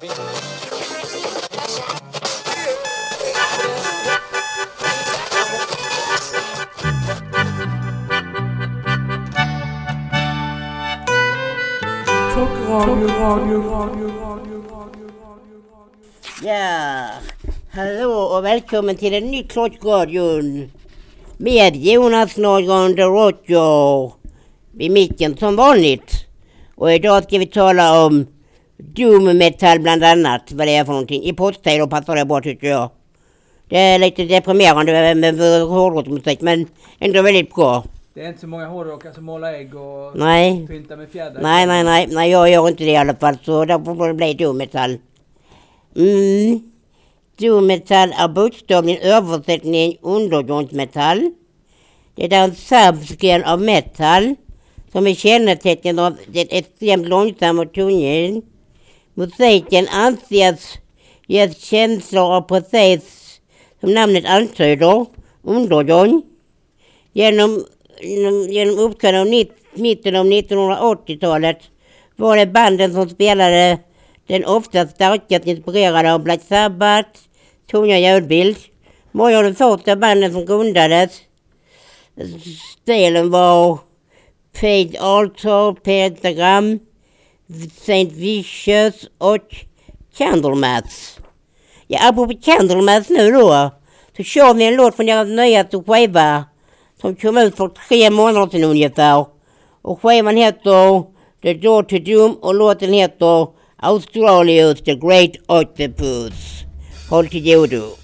Ja, hallå och välkommen till en ny Klockradion med Jonas Nordgren de Roger vid micken som vanligt. Och idag ska vi tala om doom metal bland annat, vad det är för någonting. I påsktider passar det bra tycker jag. Det är lite deprimerande med hårdrocksmusik men ändå väldigt bra. Det är inte så många hårdrockare som målar ägg och Nej. pyntar med fjädrar. Nej, nej, nej, nej, jag gör inte det i alla fall så därför får det bli doom metal. Mm. Doom metal är bokstavligen översättning undergrundsmetall. Det är en subscale av metal som är kännetecknad av ett extremt långsamt och tungljud. Musiken anses ge känslor av precis som namnet antyder, undergång. Genom, genom, genom uppträdanden av mitten av 1980-talet var det banden som spelade den ofta starkast inspirerade av Black Sabbath, tunga ljudbild. Många av de första banden som grundades, stilen var Pete Altar, Pentagram, Saint Vicious och Candlemass. Ja, apropå Candlemass nu då, så kör vi en låt från deras nyaste skiva som kom ut för tre månader sedan ungefär. Och skivan heter The Door to Doom och låten heter Australius The Great Octopus. Håll till godo.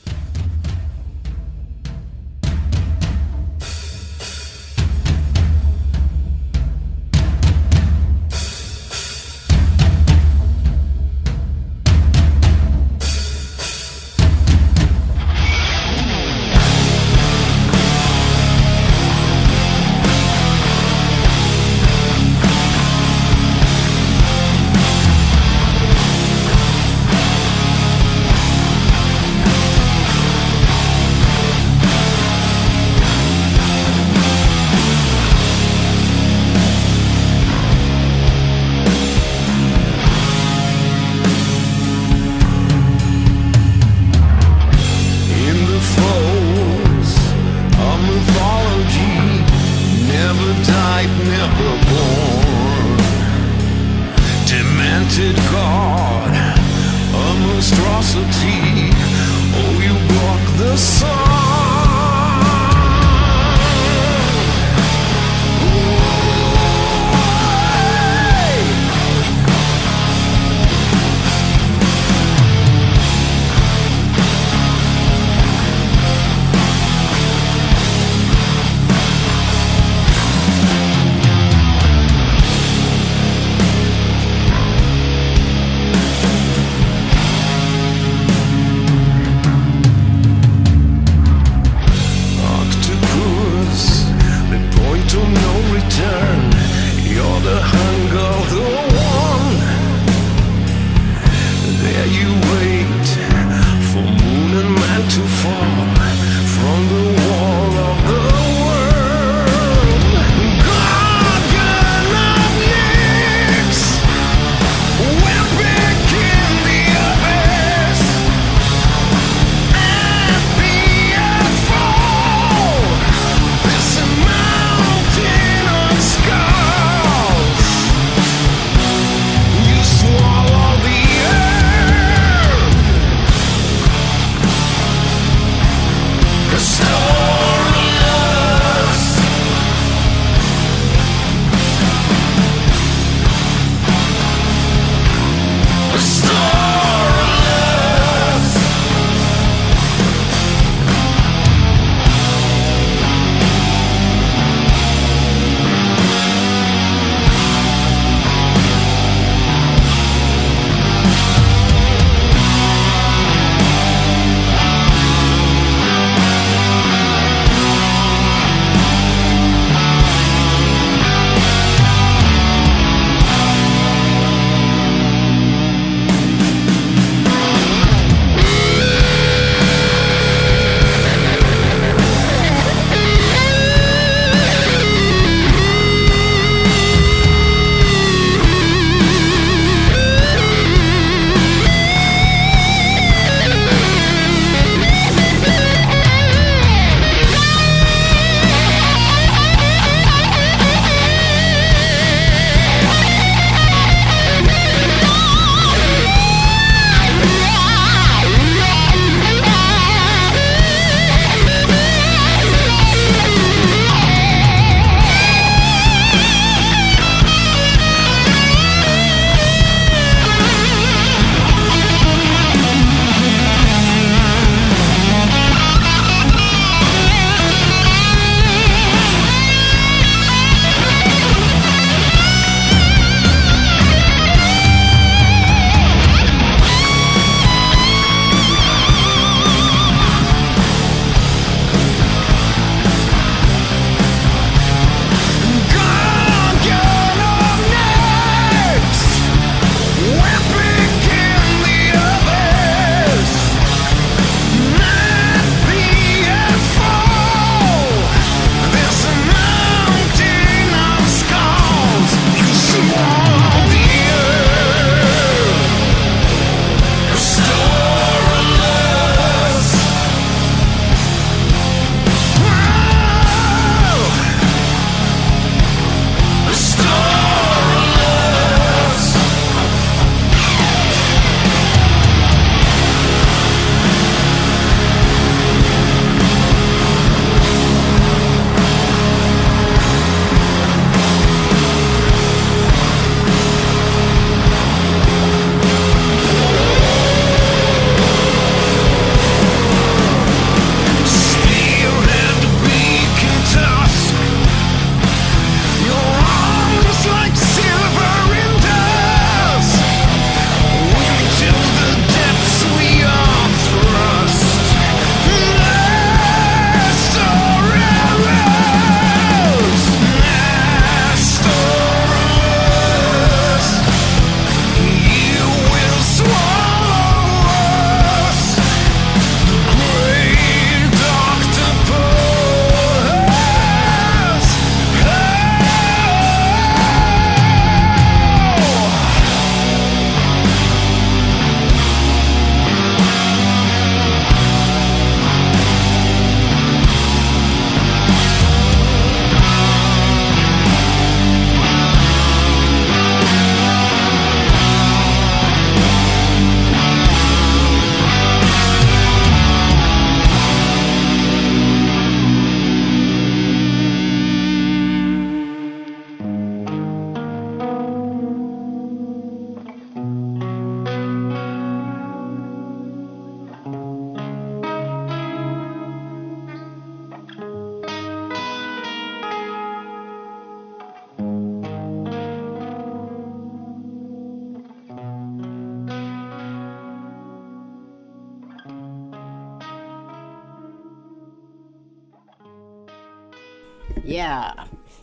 Ja.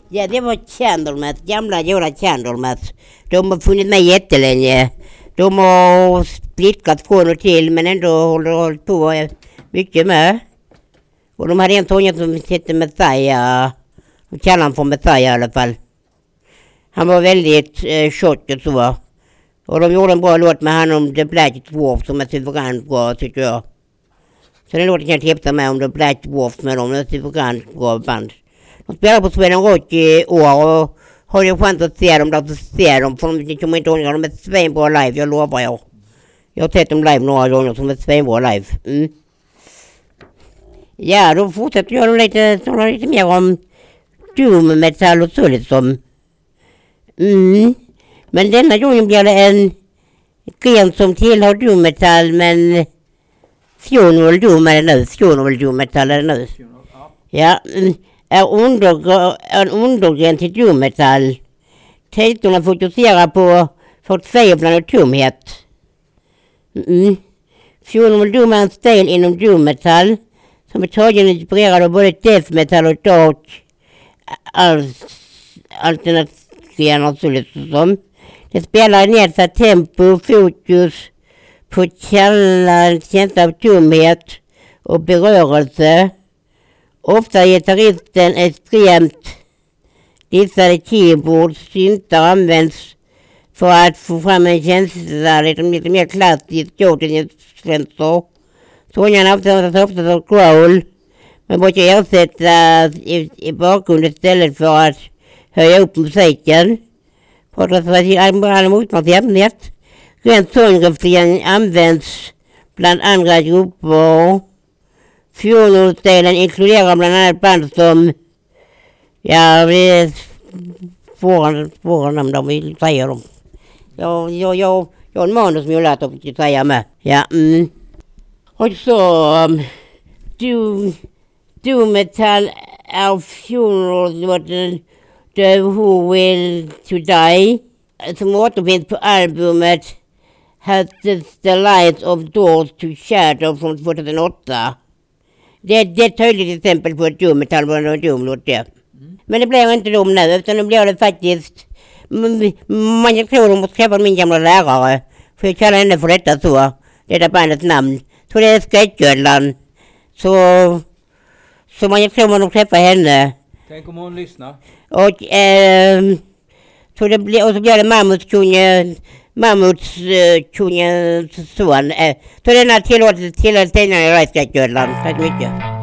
ja, det var Candlemass, gamla goda Candlemass. De har funnits med jättelänge. De har splittrat från och till men ändå håller hållit på mycket med. Och de hade en sångare som hette Messiah. De kallade honom för Messiah i alla fall. Han var väldigt eh, tjock och så. Och de gjorde en bra låt med han om The Black Dwarf som är suveränt bra tycker jag. Så den låten kan jag tipsa med om The Black Dwarf med dem. Det är ett suveränt bra band. De spelar på Sweden Rock i år och har du chans att se dem där så se dem. För de kommer inte ihåg, de är svinbra live, jag lovar er. Jag har sett dem live några gånger som är svinbra live. Mm. Ja, då fortsätter jag lite, lite mer om doom metal och så liksom. Mm. Men denna gången blir det en gren som tillhör doom metal men Funeral doom är det nu. Funeral doom metal är det nu. Ja. Ja, mm, är undergr- en undergren till doom metal. Titeln fokuserar på förtvivlan och tomhet. Mm. Funeral doom är en stil inom doom som är tagen inspirerad av både death metal och dark alternativscener så liksom. Det spelar i nedsatt tempo, fokus på källan, känsla av tomhet och berörelse. Ofta gitarristen extremt dissade keyboard, syntar används för att få fram en känsla, liksom lite mer klassiskt Jordan-instrumenter. Sångarna används ofta som growl, men brukar ersättas i, i bakgrunden istället för att höja upp musiken. För att alla motstånd. Rent sångrefrängen används bland andra grupper. Fjolårsdelen inkluderar bland annat band som, ja vi får svåra, namn, de vill säga dem. Jag, jag, jag, jag har en manus som jag lärt att säga med. Ja, mm. Och så, um, doom, doom Metall är fjolårslåten The Who Will To Die som återfinns på albumet Has the Light of Doors to Shadow från 2008. Det, det är ett tydligt exempel på ett doom metal och en doom-låt det. Men det blir inte dom nu utan det blir det faktiskt man jag tror de måste träffa min gamla lärare. För jag kallar henne för detta så. Detta bandets namn. Så det är Skräckgödlan. Så, så man jag tror man de träffar henne. Tänk om hon lyssnar. Och, ehm, så det blir, och så blir det mammutkungen, mammutskungens son. Eh, så denna tillåtelse tillhör tidningen i Rajskräckgödlan. Tack så mycket.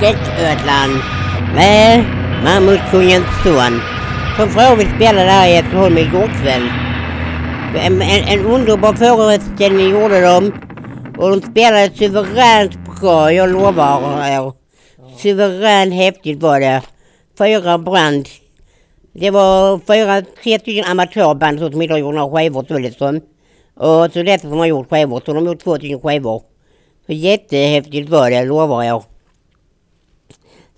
Det med Mammutkungens son. Som för övrigt spelade här i Hässleholm igår kväll. En, en, en underbar föreställning gjorde de. Och de spelade suveränt bra, jag lovar er. Suveränt häftigt var det. Fyra brand. Det var fyra, tre stycken amatörband som inte har gjort några skivor Tullesson. Och så detta som har gjort skivor, så de har gjort två stycken skivor. Så jättehäftigt var det, lovar jag.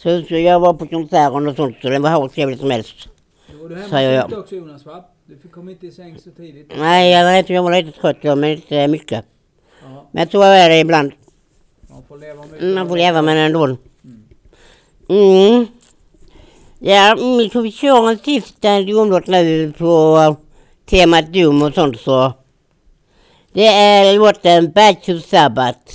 Så, så jag var på konserten och sånt så det var hur trevligt som helst. Då var du hemma Säger jag. också Jonas va? Du kom inte i säng så tidigt. Nej, jag vet jag var lite trött då, men inte mycket. Ja, Men så är det ibland. man får leva med Mm, Man får leva med det ändå. Mm. Ja, mm, så vi kör en sista domlåt nu på temat dom och sånt så. Det är låten Bad to Sabbath.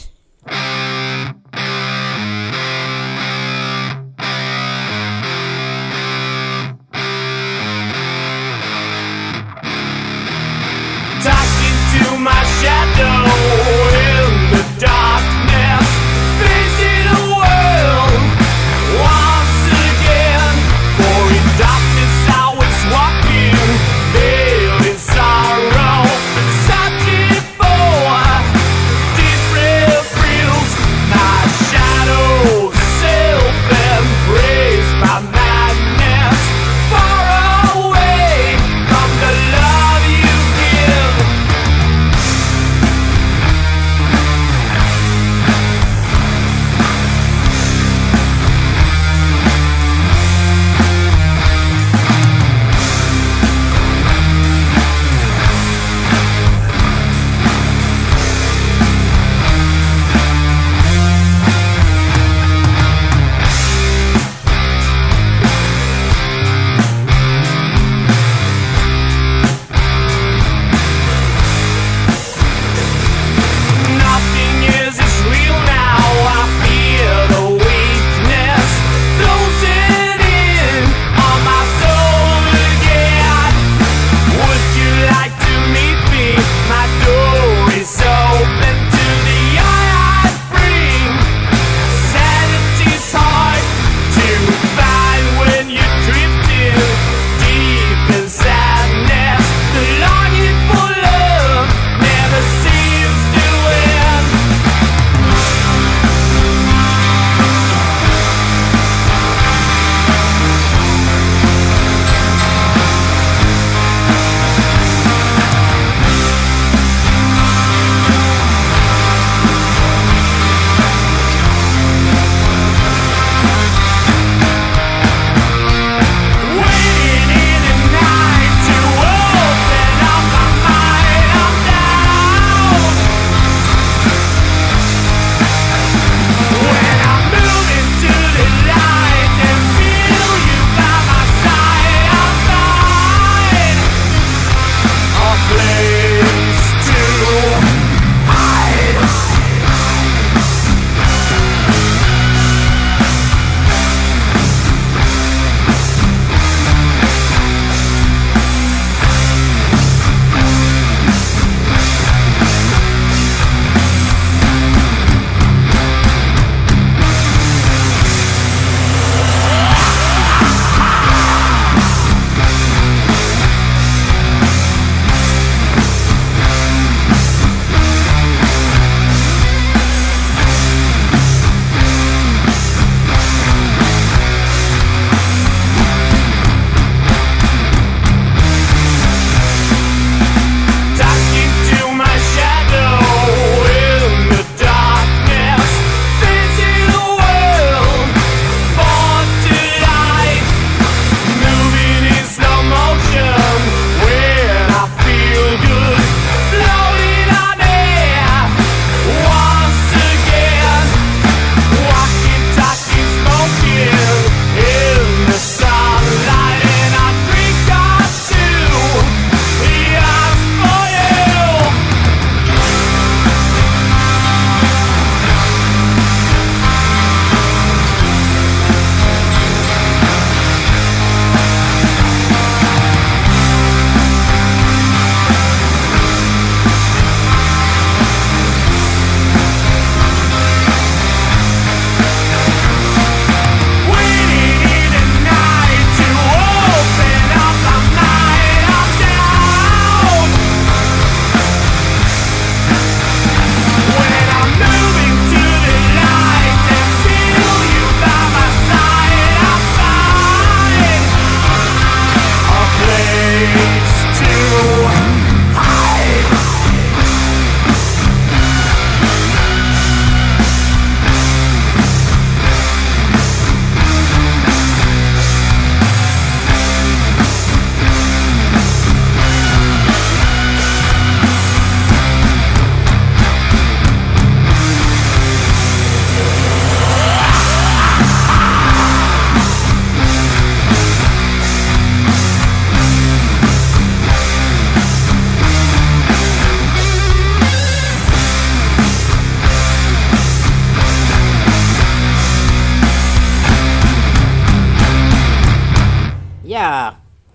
Ja,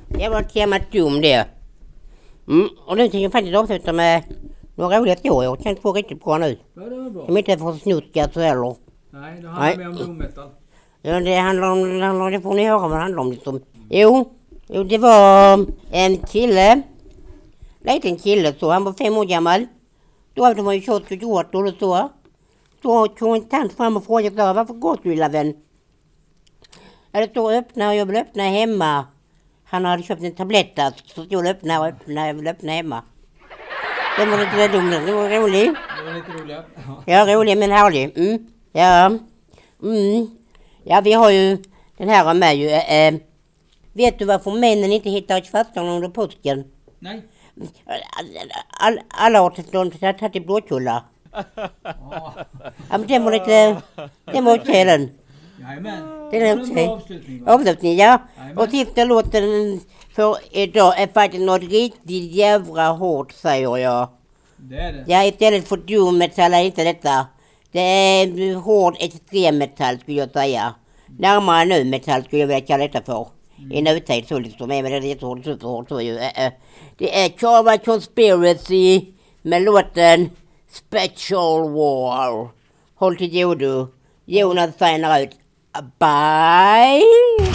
det var temat Doom det. Mm, och nu tänkte jag faktiskt avsluta med några roliga historier. Jag kan få riktigt bra nu. Ja, det var bra. Som inte är för snutkat heller. Nej, det handlar mer om doom metal. Ja, det handlar om, det handlar- det får ni höra vad det handlar om liksom. Jo, jo det var en kille. Liten kille så, han var fem år gammal. Då hade man ju kört till dator och så. Då tog en tant fram och frågade så, varför går du lilla vän? Ja, det står öppna och jag vill öppna hemma. Han hade köpt en tablettask så stod öppna och öppna, jag vill öppna hemma. Den var lite dum den, den var rolig. Det var lite roligare. Ja. Rolig men härlig. Mm. Ja. Mm. Ja, vi har ju den här med ju. Eh, vet du varför männen inte hittar kvartarna under påsken? Nej. All, alla har tagit blåkullar. Ja. Ja, men den var lite... Den var okej den. Jajamän. Är Det okej. bra avslutning va? Avslutning, ja. Jajamän. Och sista låten för idag är faktiskt något riktigt jävla hårt säger jag. Det är det. Ja, istället för doom metal är inte detta. Det är hård extremmetall skulle jag säga. Närmare nu metall skulle jag vilja kalla detta för. I nutid så liksom, om det är jättehårt, superhårt så ju. Eh, eh. Det är Carva Conspiracy med låten Special War. Håll till godo. Jonas signar ut. Bye!